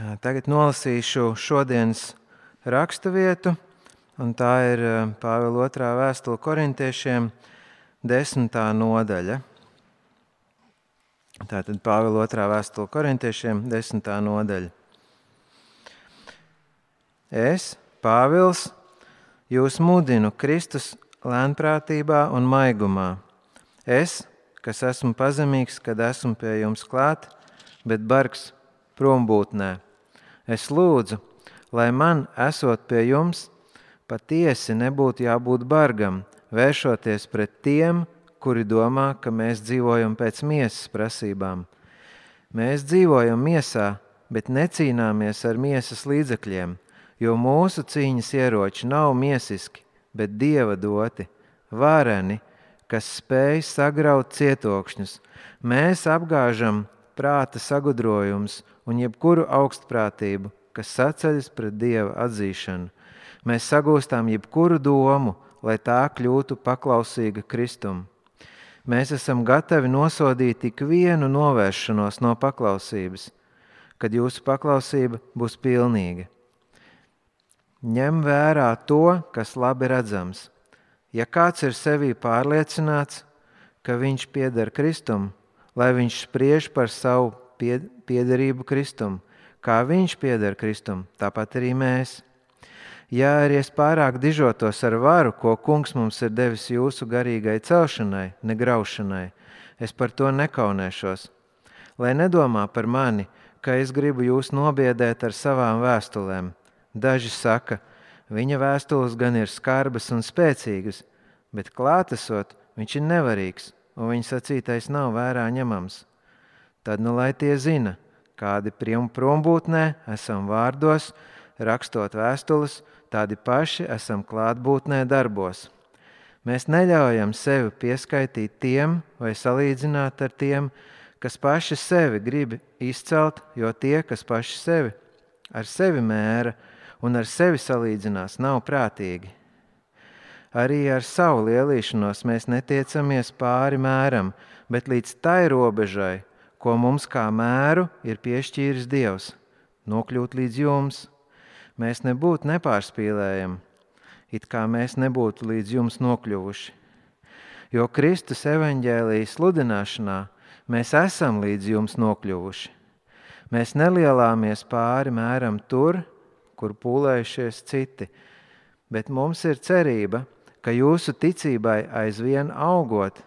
Tagad nolasīšu šodienas raksturvietu, un tā ir Pāvila otrā vēstule korintiešiem, desmitā nodaļa. Tātad Pāvila otrā vēstule korintiešiem, desmitā nodaļa. Es, Pāvils, jūs mudinu Kristus lēnprātībā un maigumā. Es, kas esmu pazemīgs, kad esmu pie jums klāt, bet bargs prombūtnē. Es lūdzu, lai man, esot pie jums, patiesi nebūtu jābūt bargam, vēršoties pret tiem, kuri domā, ka mēs dzīvojam pēc miesas prasībām. Mēs dzīvojam miesā, bet necīnāmies ar miesas līdzekļiem, jo mūsu cīņas ieroči nav miesiski, bet dieva doti, vareni, kas spēj sagraut cietokšņus. Mēs apgāžam prāta sagudrojumus un jebkuru augstprātību, kas sacēļas pret dieva atzīšanu. Mēs sagūstām jebkuru domu, lai tā kļūtu paklausīga Kristum. Mēs esam gatavi nosodīt ik vienu novēršanos no paklausības, kad jūsu paklausība būs pilnīga. Ņem vērā to, kas labi redzams. Ja kāds ir sevī pārliecināts, ka viņš pieder Kristum, lai viņš spriež par savu piederību Kristum. Kā viņš pieder Kristum, tāpat arī mēs. Ja arī es pārāk dižotos ar varu, ko kungs mums ir devis jūsu garīgai celšanai, negraušanai, es par to nekaunēšos. Lai nedomā par mani, ka es gribu jūs nobiedēt ar savām vēstulēm. Daži saka, viņa vēstules gan ir skarbas un spēcīgas, bet klātesot, viņš ir nevarīgs un viņa sacītais nav vērā ņemams. Tad nu lai tie zina, kādi prombūtnē esam vārdos, rakstot vēstules, tādi paši esam klātbūtnē darbos. Mēs neļaujam sevi pieskaitīt tiem vai salīdzināt ar tiem, kas paši sevi grib izcelt, jo tie, kas paši sevi ar sevi mēra un ar sevi salīdzinās, nav prātīgi. Arī ar savu lielīšanos mēs netiecamies pāri mēram, bet līdz tai robežai, ko mums kā mēru ir piešķīris Dievs, nokļūt līdz jums. Mēs nebūtu nepārspīlējami, it kā mēs nebūtu līdz jums nokļuvuši. Jo Kristus evaņģēlijas sludināšanā mēs esam līdz jums nokļuvuši. Mēs nelielāmies pāri mēram tur, kur pūlējušies citi, bet mums ir cerība, ka jūsu ticībai aizvien augot,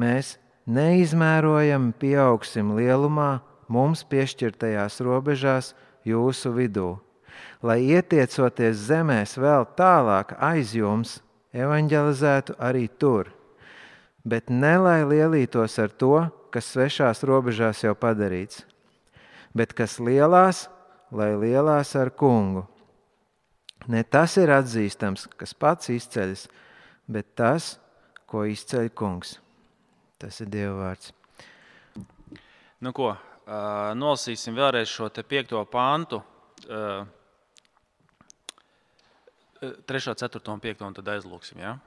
mēs neizmērojami pieaugsim lielumā mums piešķirtajās robežās jūsu vidū, lai ietiecoties zemēs vēl tālāk aiz jums, evanģelizētu arī tur, bet ne lai lielītos ar to, kas svešās robežās jau padarīts, bet kas lielās, lai lielās ar kungu Ne tas ir atzīstams, kas pats izceļas, bet tas, ko izceļ kungs. Tas ir Dieva vārds. Nu, ko, nolasīsim vēlreiz šo piekto pāntu. 3, 4 un 5 un tad aizlūksim. Ja?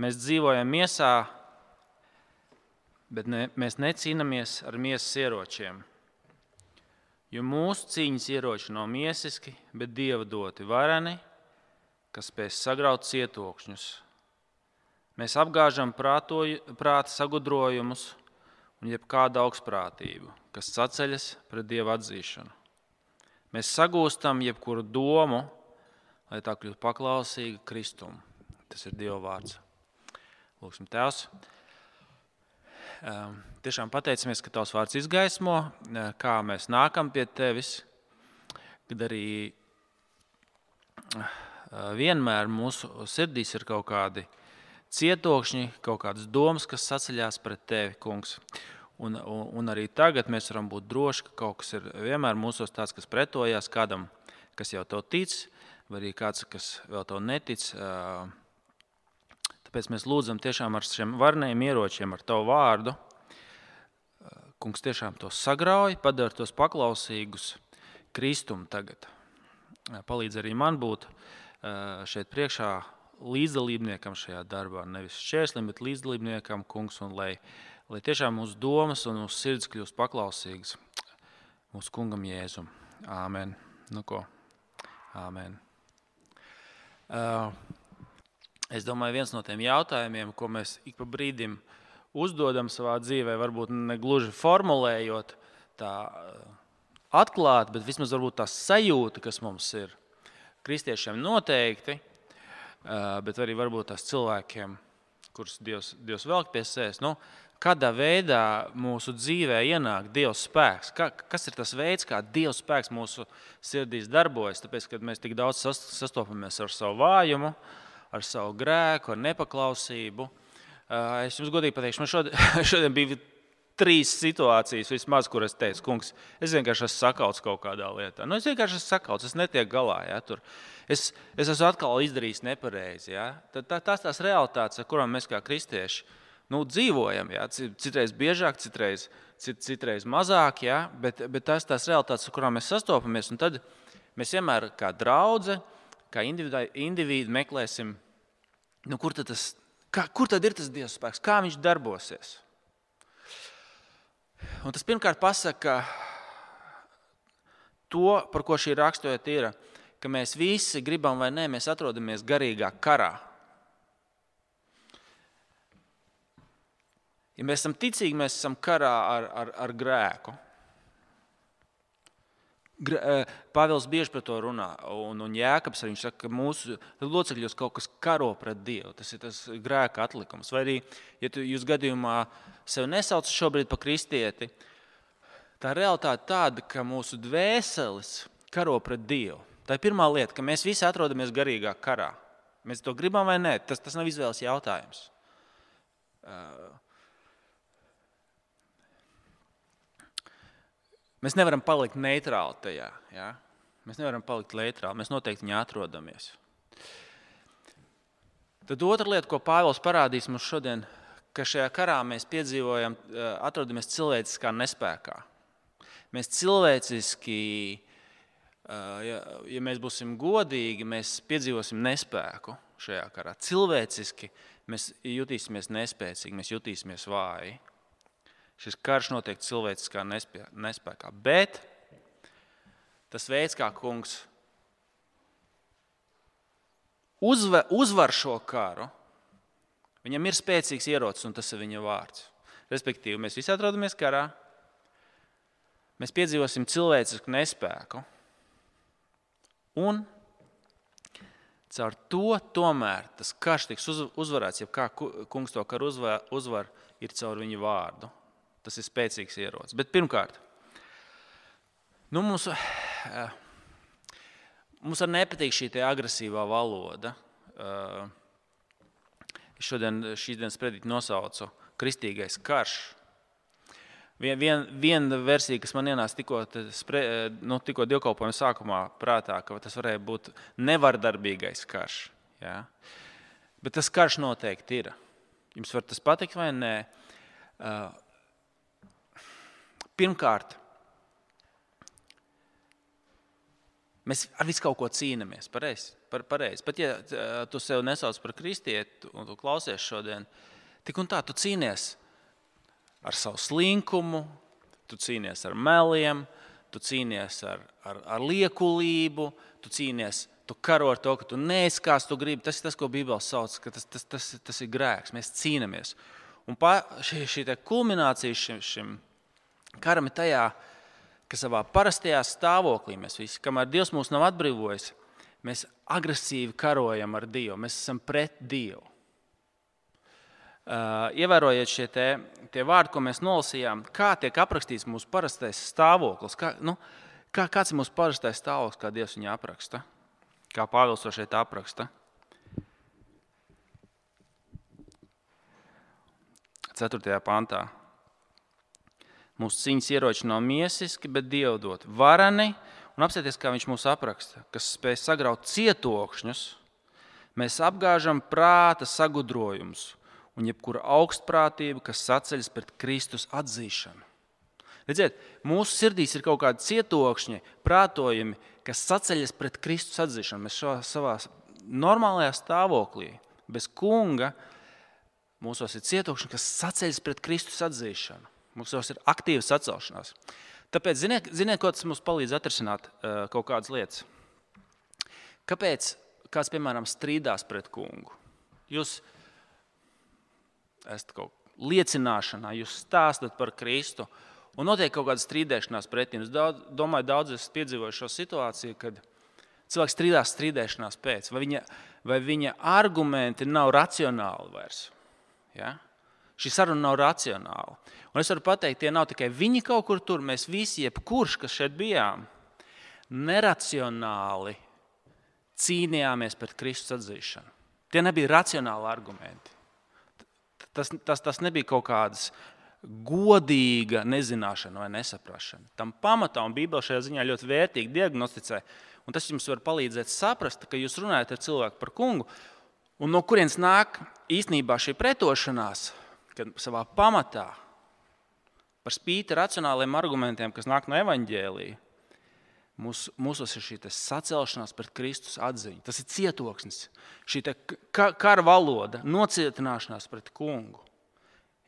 Mēs dzīvojam miesā, bet ne, mēs necīnāmies ar miesas ieročiem. Jo mūsu cīņas ieroči nav miesiski, bet dieva doti vareni, kas spēj sagraut cietokšņus. Mēs apgāžam prātoju, prāta sagudrojumus un jebkādu augstprātību, kas saceļas pret dieva atzīšanu. Mēs sagūstam jebkuru domu, lai tā kļūtu paklausīga Kristum. Tas ir Dieva vārds. Lūksim, Tēvs! Tiešām pateicamies, ka Tavs vārds izgaismo, kā mēs nākam pie Tevis, kad arī e, vienmēr mūsu sirdīs ir kaut kādi cietokšņi, kaut kādas domas, kas saceļās pret Tevi, Kungs. Un, un, un arī tagad mēs varam būt droši, ka kaut kas ir vienmēr mūsos tāds, kas pretojās kādam, kas jau to tic, vai arī kāds, kas vēl to netic. Uh, Tāpēc mēs lūdzam tiešām ar šiem varnējiem ieročiem, ar tavu vārdu. Kungs tiešām tos sagrauj, padara tos paklausīgus Kristum tagad. Palīdz arī man būt šeit priekšā līdzdalībniekam šajā darbā. Nevis šķērslim, bet līdzdalībniekam, kungs, un lai, lai tiešām mūsu domas un mūsu sirds kļūst paklausīgas mūsu kungam Jēzum. Āmen. Nu ko? Āmen. Uh, es domāju, viens no tiem jautājumiem, ko mēs ik pa brīdim uzdodam savā dzīvē, varbūt ne gluži formulējot tā atklāti, bet vismaz tā sajūta, kas mums ir. Kristiešiem noteikti, bet arī varbūt tās cilvēkiem, kurus Dievs, Dievs velk pie sevis. Nu, kādā veidā mūsu dzīvē ienāk Dieva spēks. Ka, kas ir tas veids, kā Dieva spēks mūsu sirdīs darbojas? Tāpēc, kad mēs tik daudz sastopamies ar savu vājumu, ar savu grēku, ar nepaklausību. Es jums godīgi pateikšu, man šodien, šodien bija trīs situācijas, vismaz, kur es teicu, kungs, es vienkārši esmu sakauts kaut kādā lietā. Nu, es vienkārši esmu sakauts, es netieku galā. Ja, tur. es, es esmu atkal izdarījis nepareizi. Ja. Tā, tās tās realitātes, ar kurām mēs kā kristieši nu, dzīvojam. Jā. Citreiz biežāk, citreiz, cit, citreiz mazāk, jā. bet, bet tās tās realitātes, ar kurām mēs sastopamies. Un tad mēs vienmēr kā draugi, kā indivīdi meklēsim, nu, kur, tad tas, kā, kur tad ir tas Dieva spēks, kā viņš darbosies. Un tas pirmkārt pasaka to, par ko šī raksturība ir, ka mēs visi gribam vai nē, mēs atrodamies garīgā karā. Ja mēs esam ticīgi, mēs esam karā ar, ar, ar grēku. Eh, Pāvils bieži par to runā, un, un Jēkabs arī saka, ka mūsu locekļos kaut kas karo pret Dievu. Tas ir tas grēka atlikums. Vai arī, ja tu, jūs gadījumā sevi nesaucat šobrīd par kristieti, tā realitāte tāda, ka mūsu dvēseles karo pret Dievu. Tā ir pirmā lieta, ka mēs visi atrodamies garīgā karā. Mēs to gribam vai nē, tas, tas nav izvēles jautājums. Uh, Mēs nevaram palikt neitrāli tajā. Ja? Mēs nevaram palikt neitrāli. Mēs noteikti viņā atrodamies. Tad otra lieta, ko Pāvils parādīs mums šodien, ka šajā karā mēs piedzīvojam, eh, atrodamies cilvēciskā nespējā. Mēs cilvēciski, eh, ja, ja mēs būsim godīgi, mēs piedzīvosim nespēku šajā karā. Cilvēciski mēs jutīsimies nespēcīgi, mēs jutīsimies vāji. Šis karš notiek cilvēciskā nespējā. Bet tas veids, kā kungs uzvar, uzvar šo karu, viņam ir spēcīgs ierocis, un tas ir viņa vārds. Respektīvi, mēs visi atrodamies karā, mēs piedzīvosim cilvēcisku nespēku. Un caur to tomēr tas karš tiks uzvarēts, ja kā kungs to karu uzvar, uzvar ir caur viņu vārdu. Tas ir spēcīgs ierocis. Bet pirmkārt, nu mums, eh, mums arī nepatīk šī agresīvā valoda. Eh, es šodien šīs dienas prediktu nosaucu Kristīgais karš. Viena vien, vien versija, kas man ienāca tikko, eh, nu, tikko dievkalpojuma sākumā, prātā, ka tas varēja būt nevardarbīgais karš. Ja? Bet tas karš noteikti ir. Jums var tas patikt vai nē. Pirmkārt, mēs ar visu kaut ko cīnāmies. Pareizi. Par, pareiz. Pat ja tu sevi nesauc par kristieti un tu klausies šodien, tik un tā tu cīnies ar savu slinkumu, tu cīnies ar meliem, tu cīnies ar, ar, ar liekulību, tu cīnies. Tu karo ar to, ka tu neesi kāds, tu gribi. Tas ir tas, ko Bībelē sauc par tas, tas, tas, tas ir grēks. Mēs cīnāmies. Un pa, šī, šī kulminācija šim, šim Karam ir tajā, ka savā parastajā stāvoklī mēs visi, kamēr Dievs mūs nav atbrīvojis, mēs agresīvi karojam ar Dievu, mēs esam pret Dievu. Uh, ievērojiet šie te, tie vārdi, ko mēs nolasījām, kā tiek aprakstīts mūsu parastais stāvoklis. Kā, nu, kā, kāds ir mūsu parastais stāvoklis, kā Dievs viņu apraksta? Kā Pāvils to šeit apraksta? 4. pantā. Mūsu cīņas ieroči nav miesiski, bet dievdot, varani. Un apsieties, kā viņš mūs apraksta, kas spēj sagraut cietokšņus. Mēs apgāžam prāta sagudrojumus un jebkura augstprātība, kas sacēļas pret Kristus atzīšanu. Redziet, mūsu sirdīs ir kaut kādi cietokšņi, prātojumi, kas sacēļas pret Kristus atzīšanu. Mēs šā, savā normālajā stāvoklī, bez kunga, mūsos ir cietokšņi, kas sacēļas pret Kristus atzīšanu. Mums jau ir aktīva sacelšanās. Tāpēc, ziniet, ziniet, ko tas mums palīdz atrisināt uh, kaut kādas lietas. Kāpēc kāds, piemēram, strīdās pret kungu? Jūs esat kaut kā liecināšanā, jūs stāstat par Kristu, un notiek kaut kāda strīdēšanās pret jums. Daudz, domāju, daudz esat piedzīvojuši šo situāciju, kad cilvēks strīdās strīdēšanās pēc, vai viņa, vai viņa argumenti nav racionāli vairs. Ja? Šī saruna nav racionāla. Un es varu pateikt, tie nav tikai viņi kaut kur tur, mēs visi, jebkurš, kas šeit bijām, neracionāli cīnījāmies pret Kristus atzīšanu. Tie nebija racionāli argumenti. Tas, tas, tas nebija kaut kādas godīga nezināšana vai nesaprašana. Tam pamatā un Bībelē šajā ziņā ļoti vērtīgi diagnosticē. Un tas jums var palīdzēt saprast, ka jūs runājat ar cilvēku par kungu, un no kurienes nāk īstenībā šī pretošanās, kad savā pamatā, par spīti racionāliem argumentiem, kas nāk no evaņģēlīja, mūs, mūsos ir šī sacelšanās pret Kristus atziņu. Tas ir cietoksnis, šī kara valoda, nocietināšanās pret kungu.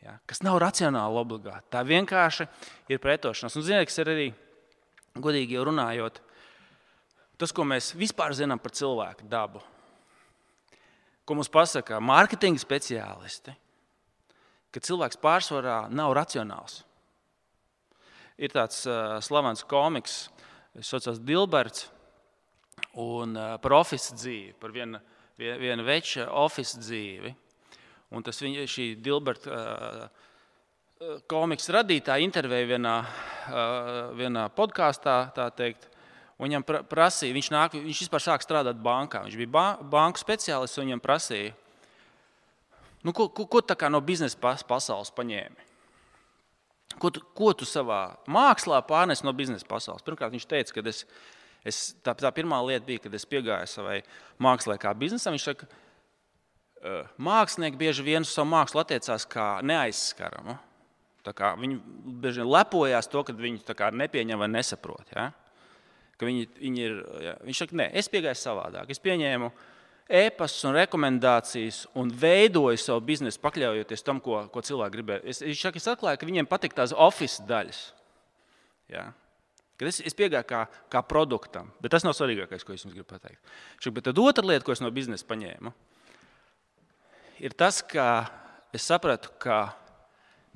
Ja, kas nav racionāli obligāti. Tā vienkārši ir pretošanās. Un, ziniet, kas ir arī godīgi runājot, tas, ko mēs vispār zinām par cilvēku dabu, ko mums pasaka mārketinga speciālisti, ka cilvēks pārsvarā nav racionāls. Ir tāds uh, slavens komiks, kas saucas Dilberts, un uh, par oficiālu dzīvi, par vienu, vienu veču oficiālu dzīvi. Un tas viņa, šī Dilberta uh, komiks radītāja intervēja vienā, uh, vienā podkāstā. Viņam prasīja, viņš, nāk, viņš vispār sāk strādāt bankā. Viņš bija ba banku speciālists un viņam prasīja, Nu, ko, ko, ko tā kā no biznesa pasaules paņēmi? Ko tu, ko tu savā mākslā pārnes no biznesa pasaules? Pirmkārt, viņš teica, ka es, es, tā, tā pirmā lieta bija, kad es piegāju savai mākslā, kā biznesam. Viņš saka, mākslinieki bieži vien uz savu mākslu attiecās kā neaizskaramu. Viņi bieži vien lepojās to, ka viņi nepieņem vai nesaprot. Ja? Ka viņi, viņi ir, ja? Viņš saka, nē, es piegāju savādāk. Es pieņēmu uh, e-pastus un rekomendācijas un veidoju savu biznesu, pakļaujoties tam, ko, ko cilvēki gribēja. Es, es, es atklāju, ka viņiem patīk tās oficiālās daļas. Ja? Kad es, es piegāju kā, kā produktam, bet tas nav svarīgākais, ko es jums gribu pateikt. Šuk, tad otra lieta, ko es no biznesa paņēmu, ir tas, ka es sapratu, ka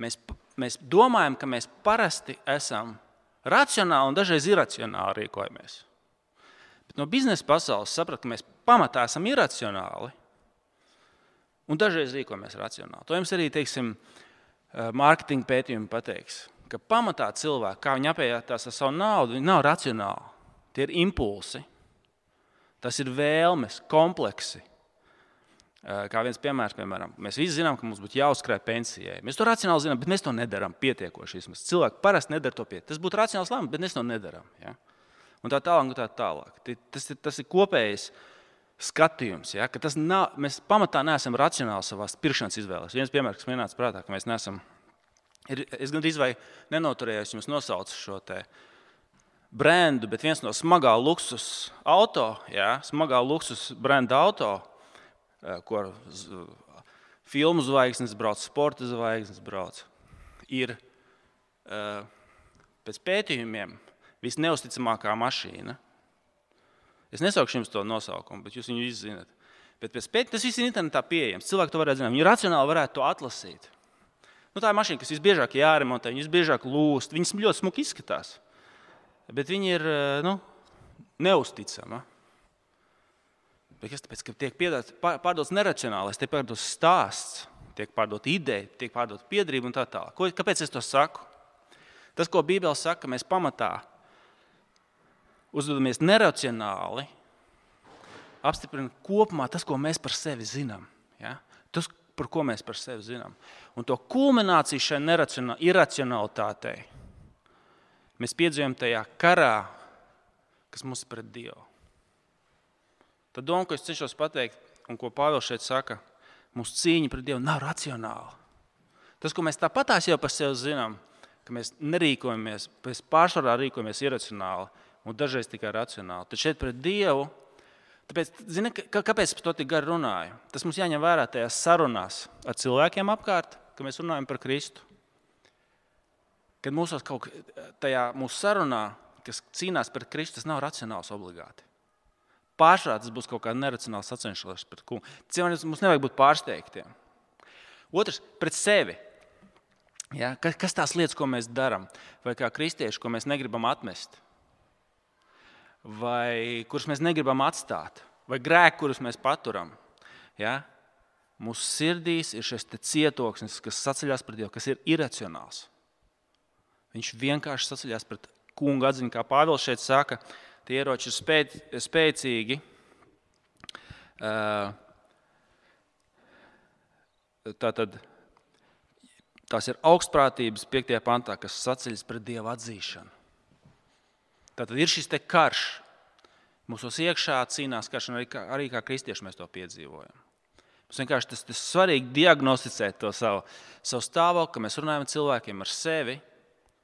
mēs, mēs domājam, ka mēs parasti esam racionāli un dažreiz iracionāli rīkojamies. Bet no biznesa pasaules sapratu, ka mēs pamatā esam iracionāli un dažreiz rīkojamies racionāli. To jums arī teiksim, eh, mārketinga pētījumi pateiks, ka pamatā cilvēki, kā viņi apējās ar savu naudu, viņi nav racionāli. Tie ir impulsi, tas ir vēlmes, kompleksi. Eh, kā viens piemērs, piemēram, mēs visi zinām, ka mums būtu jāuzkrāj pensijai. Mēs to racionāli zinām, bet mēs to nedarām pietiekoši. Cilvēki parasti nedara to pietiekami. Tas būtu racionāls lēmums, bet mēs to nedarām. Ja? Un tā tālāk, un tā tālāk. Tas ir, tas ir kopējs skatījums. Ja, tas nav, mēs pamatā neesam racionāli savā pirkšanas izvēlēs. Viens piemērs, kas manā prātā, ka mēs neesam. Ir, es gandrīz vai nenoturējos jums nosaukt šo brendu, bet viens no smagā luksus auto, ja, smagā luksus brenda auto, eh, ko filmu zvaigznes brauc, sporta zvaigznes brauc, ir eh, pēc pētījumiem visneusticamākā mašīna Es nesaukšu jums to nosaukumu, bet jūs viņu izzināt. Bet pēc tas viss ir internetā pieejams. Cilvēki to varētu zināt. Viņi racionāli varētu to atlasīt. Nu, tā ir mašīna, kas visbiežāk jāremontē, viņas biežāk lūst. Viņas ļoti smuki izskatās. Bet viņi ir eh, nu, neusticami. Kas tāpēc, ka tiek piedāts, pārdots neracionālais, tiek pārdots stāsts, tiek pārdota ideja, tiek pārdota piedrība un tā tālāk. Kāpēc es to saku? Tas, ko Bībele saka, mēs pamatā uzvedamies neracionāli, apstiprina kopumā tas, ko mēs par sevi zinām. Ja? Tas, par ko mēs par sevi zinām. Un to kulmināciju šai iracionalitātei mēs piedzīvojam tajā karā, kas mums ir pret Dievu. Tā doma, ko es cenšos pateikt, un ko Pāvils šeit saka, mūsu cīņa pret Dievu nav racionāla. Tas, ko mēs tāpatās jau par sevi zinām, ka mēs nerīkojamies, mēs pārsvarā rīkojamies iracionāli, un dažreiz tikai racionāli. Tad šeit pret Dievu, tāpēc, zini, kā, kāpēc par to tik gari runāju? Tas mums jāņem vērā tajās sarunās ar cilvēkiem apkārt, kad mēs runājam par Kristu. kad mūsos kaut tajā mūsu sarunā, kas cīnās pret Kristu, tas nav racionāls obligāti. Pārsvarā tas būs kaut kā neracionāls sacenšanās pret kungu. Mums nevajag būt pārsteigtiem. Otrs, pret sevi. Ja? Kas tās lietas, ko mēs darām, vai kā kristieši, ko mēs negribam atmest, vai kurus mēs negribam atstāt, vai grēku, kurus mēs paturam. Ja? Mūsu sirdīs ir šis cietoksnis, kas saceļās pret Dievu, kas ir iracionāls. Viņš vienkārši saceļās pret kungu atziņu, kā Pāvils šeit saka, tie ieroči ir spēc, spēcīgi. Tātad Tās ir augstprātības 5. pantā, kas saceļas pret Dieva atzīšanu. Tātad ir šis karš. Mūsos iekšā cīnās karš, un arī kā, arī kā kristieši mēs to piedzīvojam. Mums vienkārši tas ir svarīgi diagnosticēt to savu, savu stāvokli, ka mēs runājam cilvēkiem, ar sevi.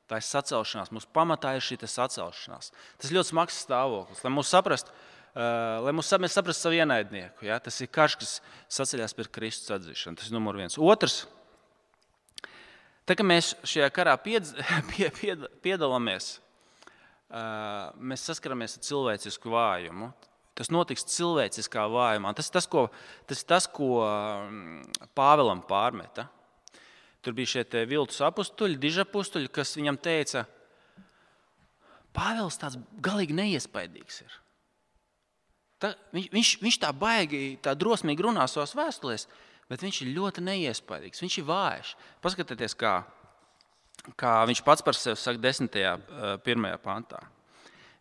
Tā ir sacelšanās. Mūsu pamatā ir šī sacelšanās. Tas ļoti smags stāvoklis. Lai mūsu saprastu, lai mūsu, mēs saprastu savu ienaidnieku, ja? tas ir karš, kas saceļās pret Kristus atzīšanu. Tas ir numurs viens. Otrs, Tā kā mēs šajā karā piedz, pie, pied, piedalāmies, mēs saskaramies ar cilvēcisku vājumu. Tas notiks cilvēciskā vājumā. Tas ir tas, ko, tas, tas, ko Pāvēlam pārmeta. Tur bija šie viltus apstuļi, dižapustuļi, kas viņam teica, Pāvils tāds galīgi neiespaidīgs ir. Ta, viņš, viņš, viņš tā baigi, tā drosmīgi runā savās vēstulēs, bet viņš ir ļoti neiespaidīgs. Viņš ir vājš. Paskatieties, kā, kā viņš pats par sevi saka, 10. un 1. pantā.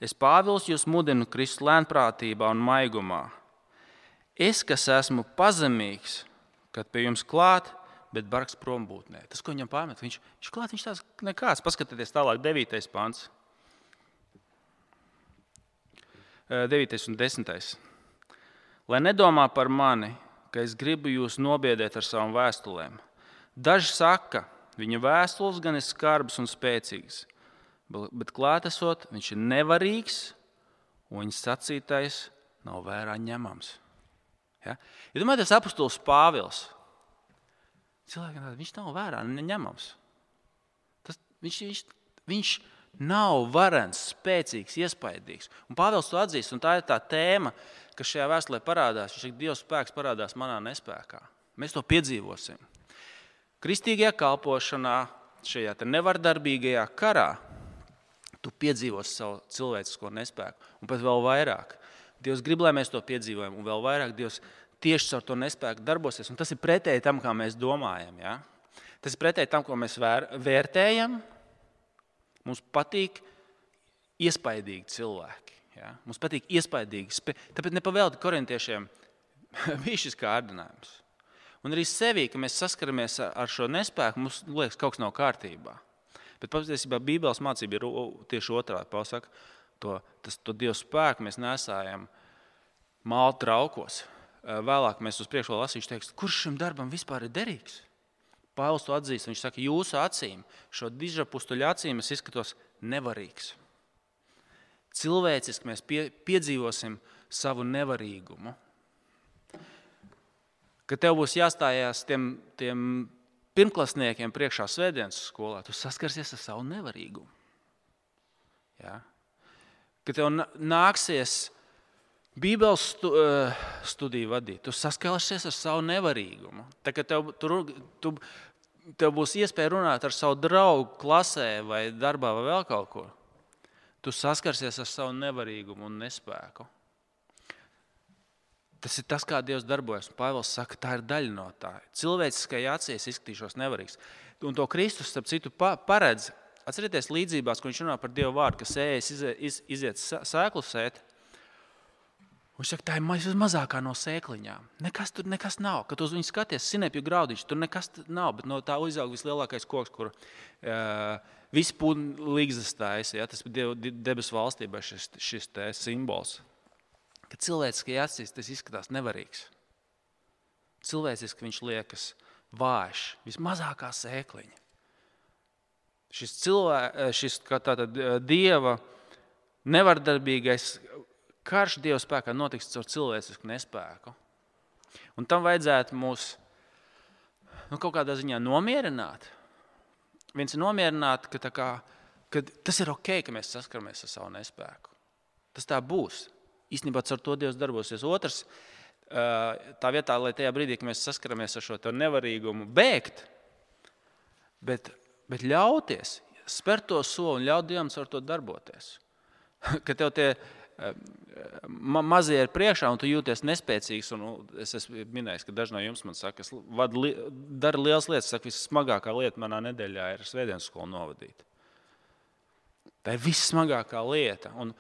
Es Pāvils jūs mudinu Kristus lēnprātībā un maigumā. Es, kas esmu pazemīgs, kad pie jums klāt, bet bargs prombūtnē. Tas, ko viņam pārmet, viņš, viņš klāt, viņš tāds nekāds. Paskatieties tālāk, 9. pants. 9. un 10. Lai nedomā par mani, ka es gribu jūs nobiedēt ar savām vēstulēm. Daži saka, viņa vēstules gan ir skarbas un spēcīgas, bet klātesot, viņš ir nevarīgs un viņa sacītais nav vērā ņemams. Ja? Ja domājat, tas apustulis Pāvils. Cilvēkiem viņš nav vērā ņemams. Tas, viņš, viņš, viņš nav varens, spēcīgs, iespaidīgs. Un Pāvils to atzīst, un tā ir tā tēma, kas šajā vēstulē parādās. Viņš saka, Dieva spēks parādās manā nespējā. Mēs to piedzīvosim. Kristīgajā kalpošanā, šajā nevardarbīgajā karā, tu piedzīvosi savu cilvēcisko nespēku, un pat vēl vairāk. Dievs grib, lai mēs to piedzīvojam, un vēl vairāk Dievs tieši caur to nespēku darbosies. Un tas ir pretēji tam, kā mēs domājam. Ja? Tas ir pretēji tam, ko mēs vēr, vērtējam. Mums patīk iespaidīgi cilvēki. Ja? Mums patīk iespaidīgi. Tāpēc nepavēlti korintiešiem bija šis kārdinājums. Un arī sevī, ka mēs saskaramies ar šo nespēku, mums liekas, ka kaut kas nav kārtībā. Bet patiesībā Bībeles mācība ir tieši otrādi. Pasaka, to, tas, to Dieva spēku mēs nesājam māla traukos. Vēlāk mēs uz priekšu lasīsim, teiks, kurš šim darbam vispār ir derīgs. Pāvils to atzīst. Viņš saka, jūsu acīm, šo dižapustuļu acīm es izskatos nevarīgs cilvēciski mēs pie, piedzīvosim savu nevarīgumu. Kad tev būs jāstājās tiem, tiem pirmklasniekiem priekšā svētdienas skolā, tu saskarsies ar savu nevarīgumu. Ja? Kad tev nāksies Bībeles stu, eh, studiju vadīt, tu saskarsies ar savu nevarīgumu. Kad tev, tu, tu, tev būs iespēja runāt ar savu draugu klasē vai darbā vai vēl kaut ko, tu saskarsies ar savu nevarīgumu un nespēku. Tas ir tas, kā Dievs darbojas. Pāvils saka, tā ir daļa no tā. Cilvēciskajā acīs izskatīšos nevarīgs. Un to Kristus, starp citu, paredz. Atcerieties, līdzībās, ko viņš runā par Dievu vārdu, kas ēs, iziet, iziet sēklu sēt. Viņš saka, tā ir vismazākā no sēkliņām. Nekas tur nekas nav. Kad uz viņu skaties, sinepju graudīši, tur nekas nav. Bet no tā uzaug vislielākais koks, kur uh, Visi līgzas taisa, ja, tas ir debesu valstībā šis, šis simbols. Kad cilvēciskajā acīs tas izskatās nevarīgs. Cilvēciski viņš liekas vājš, vismazākā sēkliņa. Šis, cilvē, šis tātad, dieva nevardarbīgais karš Dieva spēkā notiks caur cilvēcisku nespēku. Un tam vajadzētu mūs nu, kaut kādā ziņā nomierināt viens ir nomierināts, ka, kā, ka tas ir ok, ka mēs saskaramies ar savu nespēku. Tas tā būs. Īstenībā ar to Dievs darbosies. Otrs, tā vietā, lai tajā brīdī, kad mēs saskaramies ar šo nevarīgumu, bēgt, bet, bet ļauties, spērt to soli un ļaut Dievam ar to darboties. Ka tev tie ma mazie ir priekšā, un tu jūties nespēcīgs. Es esmu minējis, ka daži no jums man saka, es li daru lielas lietas. Saka, vissmagākā lieta manā nedēļā ir svētdienas skolu novadīt. Tā ir vissmagākā lieta. Un,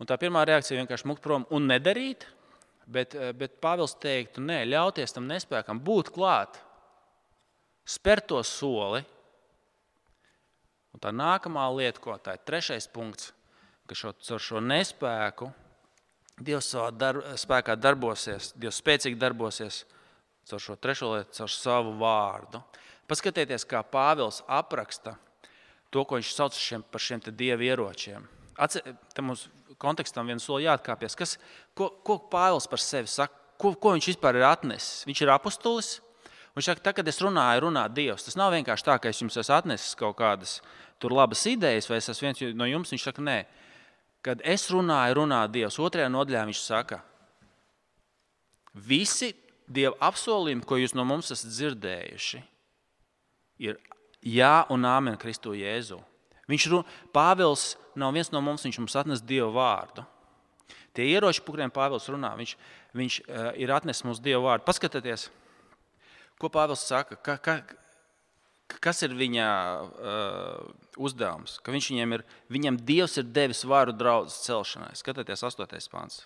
un tā pirmā reakcija ir vienkārši mukt prom un nedarīt. Bet, bet Pāvils teiktu, nē, ļauties tam nespējam, būt klāt, spērt to soli. Un tā nākamā lieta, ko tā ir trešais punkts, ka šo, ar šo nespēku Dievs savā dar, spēkā darbosies, Dievs spēcīgi darbosies caur šo trešo lietu, caur savu vārdu. Paskatieties, kā Pāvils apraksta to, ko viņš sauc šiem, par šiem dievu ieročiem. Atce, mums kontekstam viens soli jāatkāpjas. Kas, ko, ko Pāvils par sevi saka? Ko, ko viņš vispār ir atnesis? Viņš ir apustulis. Viņš saka, tā, kad es runāju, runā Dievs. Tas nav vienkārši tā, ka es jums esmu atnesis kaut kādas labas idejas, vai es esmu viens no jums. Viņš saka, nē, kad es runāju, runā Dievs. Otrajā nodaļā viņš saka, visi Dieva apsolījumi, ko jūs no mums esat dzirdējuši, ir jā un āmen Kristu Jēzu. Viņš Pāvils nav viens no mums, viņš mums atnes Dieva vārdu. Tie ieroči, par kuriem Pāvils runā, viņš, viņš uh, ir atnesis mums Dieva vārdu. Paskatieties, ko Pāvils saka. Ka, ka, Kas ir viņa uh, uzdevums? Ka viņš viņiem ir, viņam Dievs ir devis varu draugu celšanai. Skatieties, 8. pāns.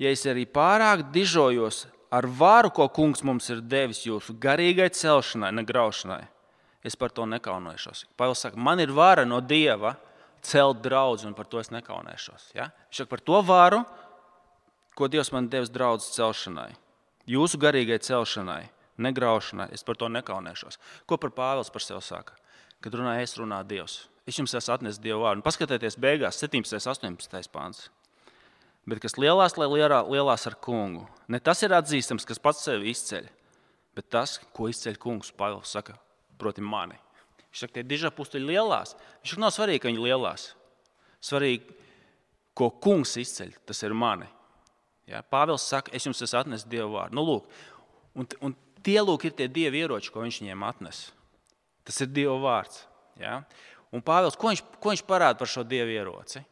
Ja es arī pārāk dižojos ar varu, ko kungs mums ir devis jūsu garīgai celšanai, negraušanai, es par to nekaunēšos. Pāvils saka, man ir vara no Dieva celt draugu, un par to es nekaunēšos. Ja? Viņš saka par to varu, ko Dievs man devis draugu celšanai, jūsu garīgai celšanai negraušanai. Es par to nekaunēšos. Ko par Pāvils par sevi saka? Kad runā es, runā Dievs. Es jums esmu atnesis Dievu vārdu. Paskatieties, beigās 17. un 18. pāns. Bet kas lielās, lai lielā, lielās ar kungu. Ne tas ir atzīstams, kas pats sevi izceļ, bet tas, ko izceļ kungs. Pāvils saka, proti, mani. Viņš saka, tie dižā pustuļi lielās. Viņš saka, nav svarīgi, ka viņi lielās. Svarīgi, ko kungs izceļ, tas ir mani. Ja? Pāvils saka, es jums esmu atnesis Dievu vārdu. Nu, lūk, un, un Tie lūk, ir tie dievi ieroči, ko viņš viņiem atnes. Tas ir Dieva vārds. Ja? Un Pāvils, ko viņš, ko viņš parāda par šo dievu ieroci?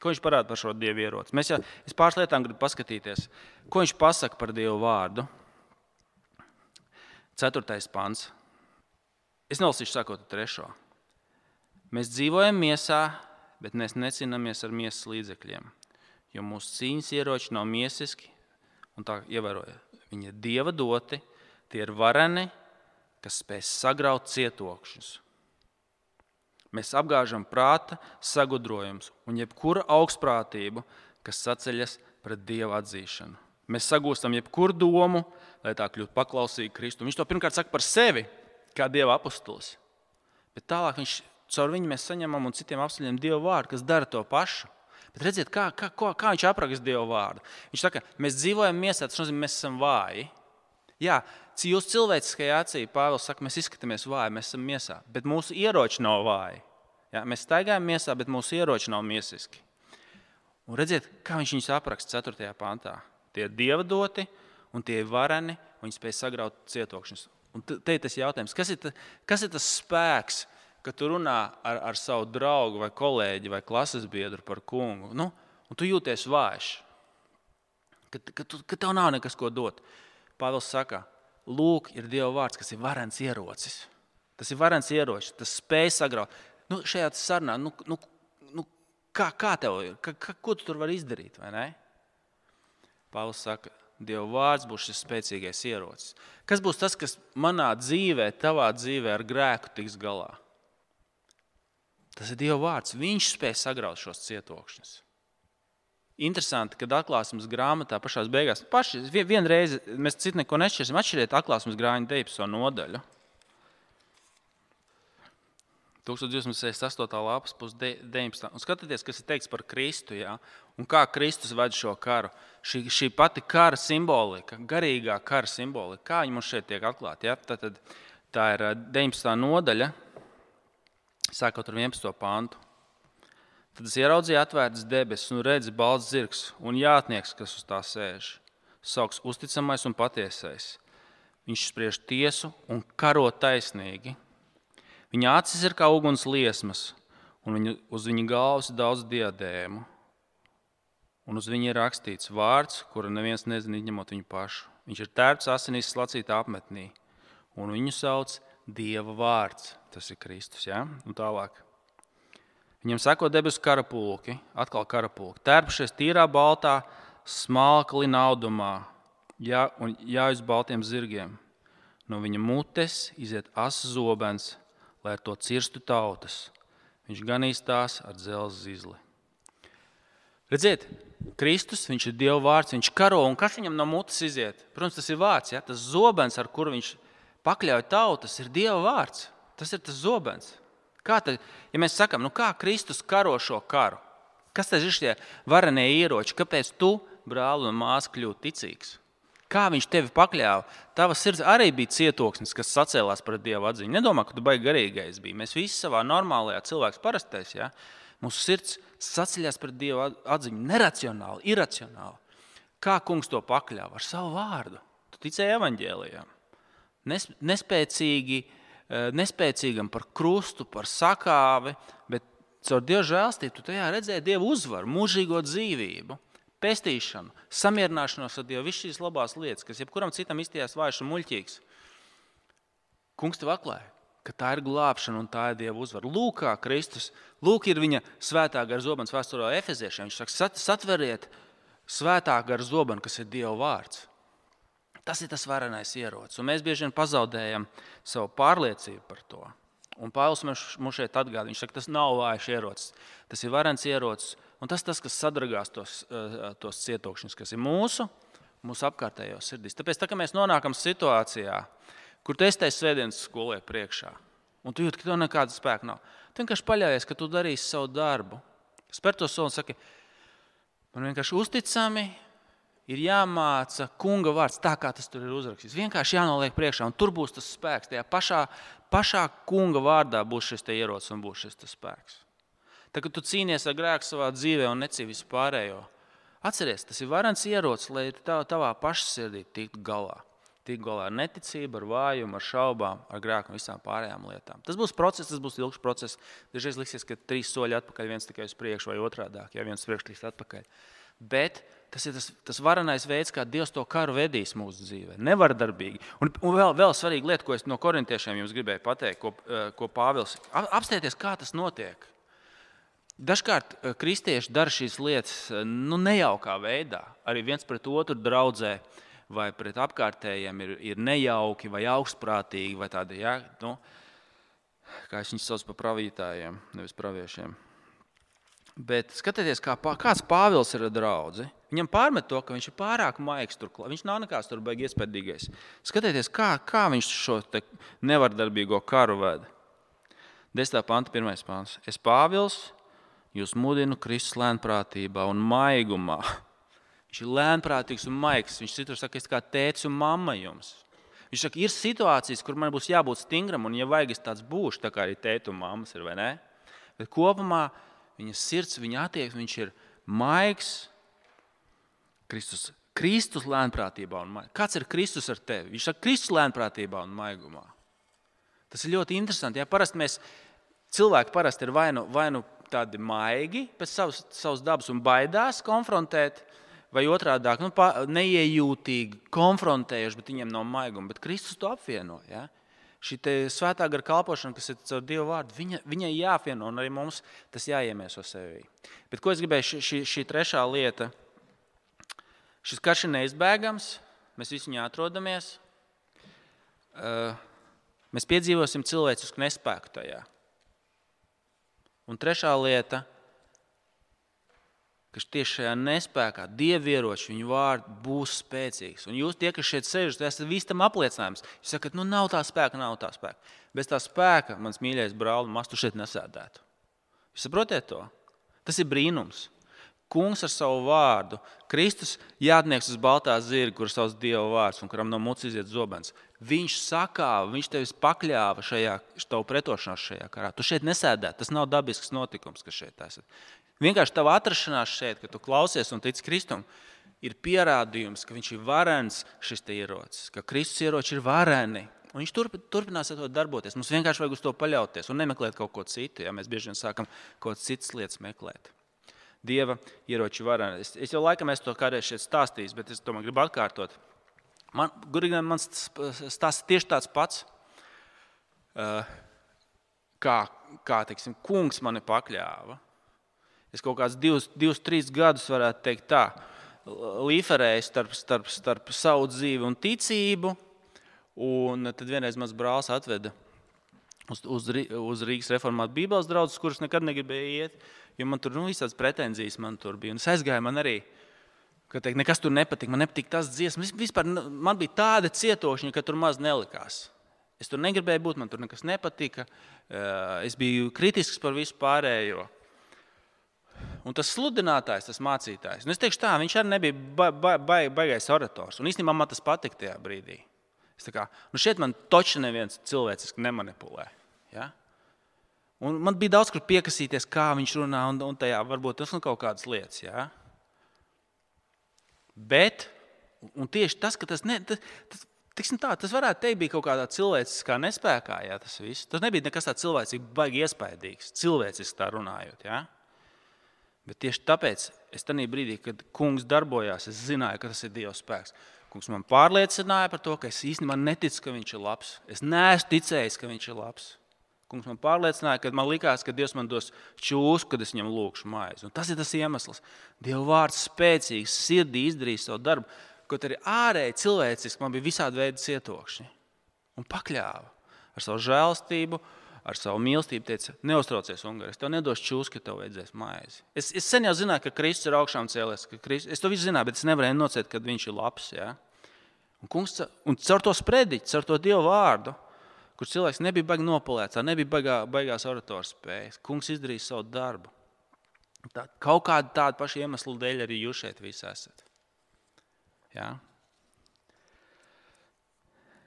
Ko viņš parāda par šo dievu ieroci? Mēs jau pāris lietām gribam paskatīties, ko viņš pasaka par dievu vārdu. Ceturtais pants. Es nelasīšu sakot trešo. Mēs dzīvojam miesā, bet mēs necīnāmies ar miesas līdzekļiem. Jo mūsu cīņas ieroči nav miesiski, un tā ievēroja. Viņi ir dieva doti, Tie ir vareni, kas spēj sagraut cietokšņus. Mēs apgāžam prāta sagudrojumus un jebkuru augstprātību, kas saceļas pret dievu atzīšanu. Mēs sagūstam jebkuru domu, lai tā kļūtu paklausīga Kristum. Viņš to pirmkārt saka par sevi, kā dieva apustulis. Bet tālāk viņš, caur viņu mēs saņemam un citiem apstākļiem dievu vārdu, kas dara to pašu. Bet redziet, kā, kā, kā viņš apraksta dievu vārdu. Viņš saka, mēs dzīvojam miesā, tas nozīmē, mēs esam vāji. Jā, Jūsu cilvēciskajā acī Pāvils saka, mēs izskatāmies vāji, mēs esam miesā, bet mūsu ieroči nav vāji. Ja? Mēs staigājam miesā, bet mūsu ieroči nav miesiski. Un redziet, kā viņš viņus apraksta 4. pantā. Tie ir dieva doti un tie ir vareni, un viņi spēj sagraut cietokšņus. Un te ir tas jautājums, kas ir, ta, kas ir tas spēks, kad tu runā ar, ar savu draugu, vai kolēģi, vai klases biedru par kungu, nu, un tu jūties vājš, ka, ka, tu, ka tev nav nekas, ko dot. Pāvils saka, lūk, ir Dieva vārds, kas ir varens ierocis. Tas ir varens ierocis, tas spēj sagraut. Nu, šajā sarunā, nu, nu, nu, kā, kā tev ir? Ka, ka, ko tu tur vari izdarīt? Pāvils saka, Dieva vārds būs šis spēcīgais ierocis. Kas būs tas, kas manā dzīvē, tavā dzīvē ar grēku tiks galā? Tas ir Dieva vārds. Viņš spēj sagraut šos cietokšņus. Interesanti, kad atklāsmes grāmatā pašā beigās, paši vienreiz mēs citu neko nešķirsim, atšķiriet atklāsmes grāmatu 19. nodaļu. 1268. lapas, 19. Un skatieties, kas ir teikts par Kristu. Ja? Un kā Kristus ved šo karu. Šī, šī pati kara simbolika, garīgā kara simbolika, kā viņa mums šeit tiek atklāta. Ja? Tā, tad, tā ir 19. nodaļa, sākot ar 11. pantu. Tad es ieraudzīju atvērtas debesis un redzu balts zirgs un jātnieks, kas uz tā sēž. Sauks uzticamais un patiesais. Viņš spriež tiesu un karo taisnīgi. Viņa acis ir kā uguns liesmas, un viņa, uz viņa galvas ir daudz diadēmu. Un uz viņa ir rakstīts vārds, kuru neviens nezina, izņemot viņu pašu. Viņš ir tērps asinīs slacītā apmetnī, un viņu sauc Dieva vārds. Tas ir Kristus. Ja? Un tālāk. Viņam seko debesu karapulki, atkal karapulki, tērpušies tīrā baltā, smalka linaudumā, jā, un jāiz baltiem zirgiem. No viņa mutes iziet asins zobens, lai ar to cirstu tautas. Viņš ganīs tās ar dzelzceļa zizli. Redziet, Kristus, viņš ir Dieva vārds, viņš karo, un kas viņam no mutes iziet? Protams, tas ir vārds, ja? tas zobens, ar kuru viņš pakļauj tautas, ir Dieva vārds. Tas ir tas zobens. Kā tad, ja mēs sakām, nu kā Kristus karo šo karu? Kas tad ir šie varenie ieroči? Kāpēc tu, brāl un māsa, kļūsi ticīgs? Kā viņš tevi pakļāva? Tava sirds arī bija cietoksnis, kas sacēlās par dievu atziņu. Nedomā, ka tu baigi garīgais biji. Mēs visi savā normālajā cilvēks parastais. Ja? Mūsu sirds saceļās pret dievu atziņu neracionāli, iracionāli. Kā kungs to pakļāva? Ar savu vārdu. Tu ticēji evaņģēlijām. Nespēcīgi, eh, nespēcīgam par krustu, par sakāvi, bet caur dievu žēlstību tu tajā redzēji dievu uzvaru, mūžīgo dzīvību pestīšanu, samierināšanos ar Dievu, visas šīs labās lietas, kas jebkuram citam izties vājš un muļķīgs. Kungs tev atklāja, ka tā ir glābšana un tā ir Dieva uzvara. Lūk, kā Kristus, lūk, ir viņa svētā gara zobens vēsturē Efeziešiem. Viņš saka, satveriet svētā gara zobenu, kas ir Dieva vārds. Tas ir tas varenais ierocis, un mēs bieži vien pazaudējam savu pārliecību par to. Un Pāvils mums šeit atgādina, viņš saka, tas nav vājš ierocis, tas ir varens ierocis, Un tas tas, kas sadragās tos, eh, tos cietokšņus, kas ir mūsu, mūsu apkārtējos sirdīs. Tāpēc, tā, kad mēs nonākam situācijā, kur tu esi svētdienas skolē priekšā, un tu jūti, ka tev nekāda spēka nav, tu vienkārši paļaujies, ka tu darīsi savu darbu. Spēr to soli un saki, man vienkārši uzticami ir jāmāca kunga vārds tā, kā tas tur ir uzrakstīts. Vienkārši jānoliek priekšā, un tur būs tas spēks. Tajā pašā, pašā kunga vārdā būs šis ierocis un būs šis spēks. Tad, kad tu cīnies ar grēku savā dzīvē un necīvi visu pārējo, atceries, tas ir varants ierocis, lai tā, tavā pašsirdī tiktu galā. Tik galā ar neticību, ar vājumu, ar šaubām, ar grēku un visām pārējām lietām. Tas būs process, tas būs ilgs process. Dažreiz liksies, ka trīs soļi atpakaļ, viens tikai uz priekšu vai otrādi, ja viens priekš trīs atpakaļ. Bet tas ir tas, tas varenais veids, kā Dievs to karu vedīs mūsu dzīvē. Nevardarbīgi. Un, un vēl, vēl svarīga lieta, ko es no korintiešiem jums gribēju pateikt, ko, eh, ko Pāvils apstājieties, kā tas notiek. Dažkārt eh, kristieši dara šīs lietas eh, nu, nejaukā veidā. Arī viens pret otru draudzē vai pret apkārtējiem ir, ir nejauki vai augstprātīgi, vai tādi, ja, nu, kā viņus saucu par pravītājiem, nevis praviešiem. Bet skatieties, kā, kāds Pāvils ir draugs. Viņam pārmet to, ka viņš ir pārāk maigs. Turklāt. Viņš nav nekāds tur beigas iespējīgais. Skatieties, kā, kā viņš šo nevardarbīgo karu veda. 10. panta, 1. pāns. Es Pāvils jūs mudinu Kristus lēnprātībā un maigumā. Viņš ir lēnprātīgs un maigs. Viņš citur saka, es kā tēvs un mamma jums. Viņš saka, ir situācijas, kur man būs jābūt stingram, un, ja vajag, es tāds būšu, tā kā arī tēvs un mammas ir. Bet kopumā viņa sirds, viņa attieksme, viņš ir maigs. Kristus, Kristus lēnprātībā un maigumā. Kāds ir Kristus ar tevi? Viņš saka, Kristus lēnprātībā un maigumā. Tas ir ļoti interesanti. Ja parasti mēs cilvēki parasti ir vai nu, vai nu tādi maigi pēc savas, savas dabas un baidās konfrontēt, vai otrādi nu, neiejūtīgi konfrontējuši, bet viņiem nav maiguma. Bet Kristus to apvieno. Ja? Šī svētā gara kalpošana, kas ir caur Dieva vārdu, viņa, viņai jāapvieno, un arī mums tas jāiemieso sevī. Bet ko es gribēju, šī, šī, šī trešā lieta, šis karš ir neizbēgams, mēs visi viņā atrodamies. Mēs piedzīvosim cilvēcisku nespēku tajā. Un trešā lieta, ka tieši šajā nespējā dievieroči viņu vārds būs spēcīgs. Un jūs, tie, kas šeit sēžat, esat visi tam apliecinājums. Jūs sakat, nu nav tā spēka, nav tā spēka. Bez tā spēka, mans mīļais brāl, maz tu šeit nesēdētu. Jūs saprotat to? Tas ir brīnums. Kungs ar savu vārdu, Kristus jātnieks uz baltā zirga, kur ir savs Dieva vārds un kuram no mutes iziet zobens. Viņš sakāva, viņš tevis pakļāva šajā tavu pretošanās šajā karā. Tu šeit nesēdēji. Tas nav dabisks notikums, kas šeit esat. Vienkārši tava atrašanās šeit, kad tu klausies un tici Kristum, ir pierādījums, ka viņš ir varens šis ierocis, ka Kristus ieroči ir vareni. Un viņš turp, turpinās ar to darboties. Mums vienkārši vajag uz to paļauties un nemeklēt kaut ko citu. Ja mēs bieži vien sākam kaut kādas citas lietas meklēt. Dieva ieroči vareni. Es, es jau laikam esmu to kādreiz šeit stāstījis, bet es tomēr gribu atkārtot. Man, gurīgi, mans stāsts tieši tāds pats, kā, kā teiksim, kungs mani pakļāva. Es kaut kādus divus, divus trīs gadus varētu teikt tā, līferēju starp, starp, starp savu dzīvi un ticību. Un tad vienreiz mans brālis atveda uz, uz, uz Rīgas reformātu Bībeles draugus, kurus nekad negribēju iet, jo man tur nu, visādas pretenzijas man tur bija. Un es aizgāju, man arī ka teikt, nekas tur nepatika. Man nepatīk tas dziesmas. Vispār man bija tāda cietošņa, ka tur maz nelikās. Es tur negribēju būt, man tur nekas nepatika. Eh, es biju kritisks par visu pārējo. Un tas sludinātājs, tas mācītājs, nu teikšu tā, viņš arī nebija ba ba ba baigais orators. Un īstenībā man tas patika tajā brīdī. Es kā, nu šeit man točs neviens cilvēciski nemanipulē. Ja? Un man bija daudz, kur piekasīties, kā viņš runā, un, un tajā varbūt tas ir nu kaut kādas lietas. Ja? Bet tieši tas, ka tas, ne, tas, tas, tā, tas varētu teikt, bija kaut kādā cilvēciskā nespējā. Jā, tas, viss. tas nebija nekas tāds cilvēcīgs, baigi iespaidīgs, cilvēciski tā runājot. Jā. Bet tieši tāpēc es tajā brīdī, kad kungs darbojās, es zināju, ka tas ir Dieva spēks. Kungs man pārliecināja par to, ka es īstenībā neticu, ka viņš ir labs. Es neesmu ticējis, ka viņš ir labs. Kungs man pārliecināja, ka man likās, ka Dievs man dos čūsku, kad es viņam lūgšu maizi. Un tas ir tas iemesls. Dieva vārds spēcīgs, sirdī izdarīja savu darbu, kaut arī ārēji cilvēciski man bija visādi veidi cietokšņi. Un pakļāva ar savu žēlstību, ar savu mīlestību. Teica, neuztraucies, Ungārs, tev nedos čūsku, ka tev vajadzēs maizi. Es, es sen jau zināju, ka Kristus ir augšām cēlies. Kristus, es to visu zināju, bet es nevarēju nocēt, kad viņš ir labs. Ja? Un, kungs, un caur to sprediķi, caur to Dieva vārdu kur cilvēks nebija baigi nopelēts, nebija baigā, baigās orators spējas. Kungs izdarīja savu darbu. Tā, kaut kāda tāda paša iemesla dēļ arī jūs šeit visi esat. Ja?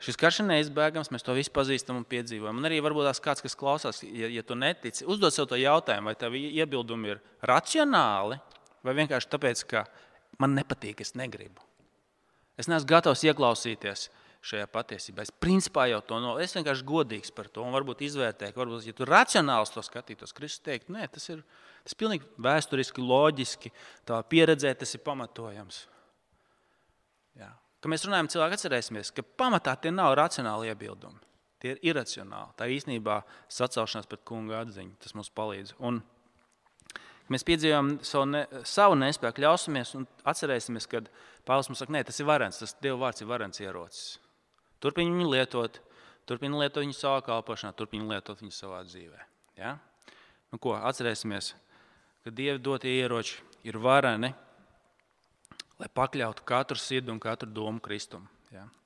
Šis karš ir neizbēgams, mēs to visi pazīstam un piedzīvojam. Un arī varbūt tās kāds, kas klausās, ja, ja tu netici, uzdod sev to jautājumu, vai tavi iebildumi ir racionāli vai vienkārši tāpēc, ka man nepatīk, es negribu. Es neesmu gatavs ieklausīties šajā patiesībā. Es principā jau to no, es vienkārši godīgs par to un varbūt izvērtēju, varbūt, ja tu racionāli to skatītos, Kristus teikt, nē, tas ir, tas ir pilnīgi vēsturiski, loģiski, tā pieredzē tas ir pamatojams. Jā. Kad mēs runājam, cilvēki atcerēsimies, ka pamatā tie nav racionāli iebildumi. Tie ir iracionāli. Tā ir īstenībā sacelšanās pret kunga atziņu. Tas mums palīdz. Un mēs piedzīvojam savu, ne, savu nespēku, ļausimies un atcerēsimies, ka Pāvils mums saka, ka tas ir varens, tas Dieva vārds ir varens ierocis. Turpini viņu lietot, turpini lietot viņu savā kalpošanā, turpini lietot viņu savā dzīvē. Ja? Nu, ko, atcerēsimies, ka Dieva dotie ieroči ir vareni, lai pakļautu katru sirdi un katru domu Kristum. Ja?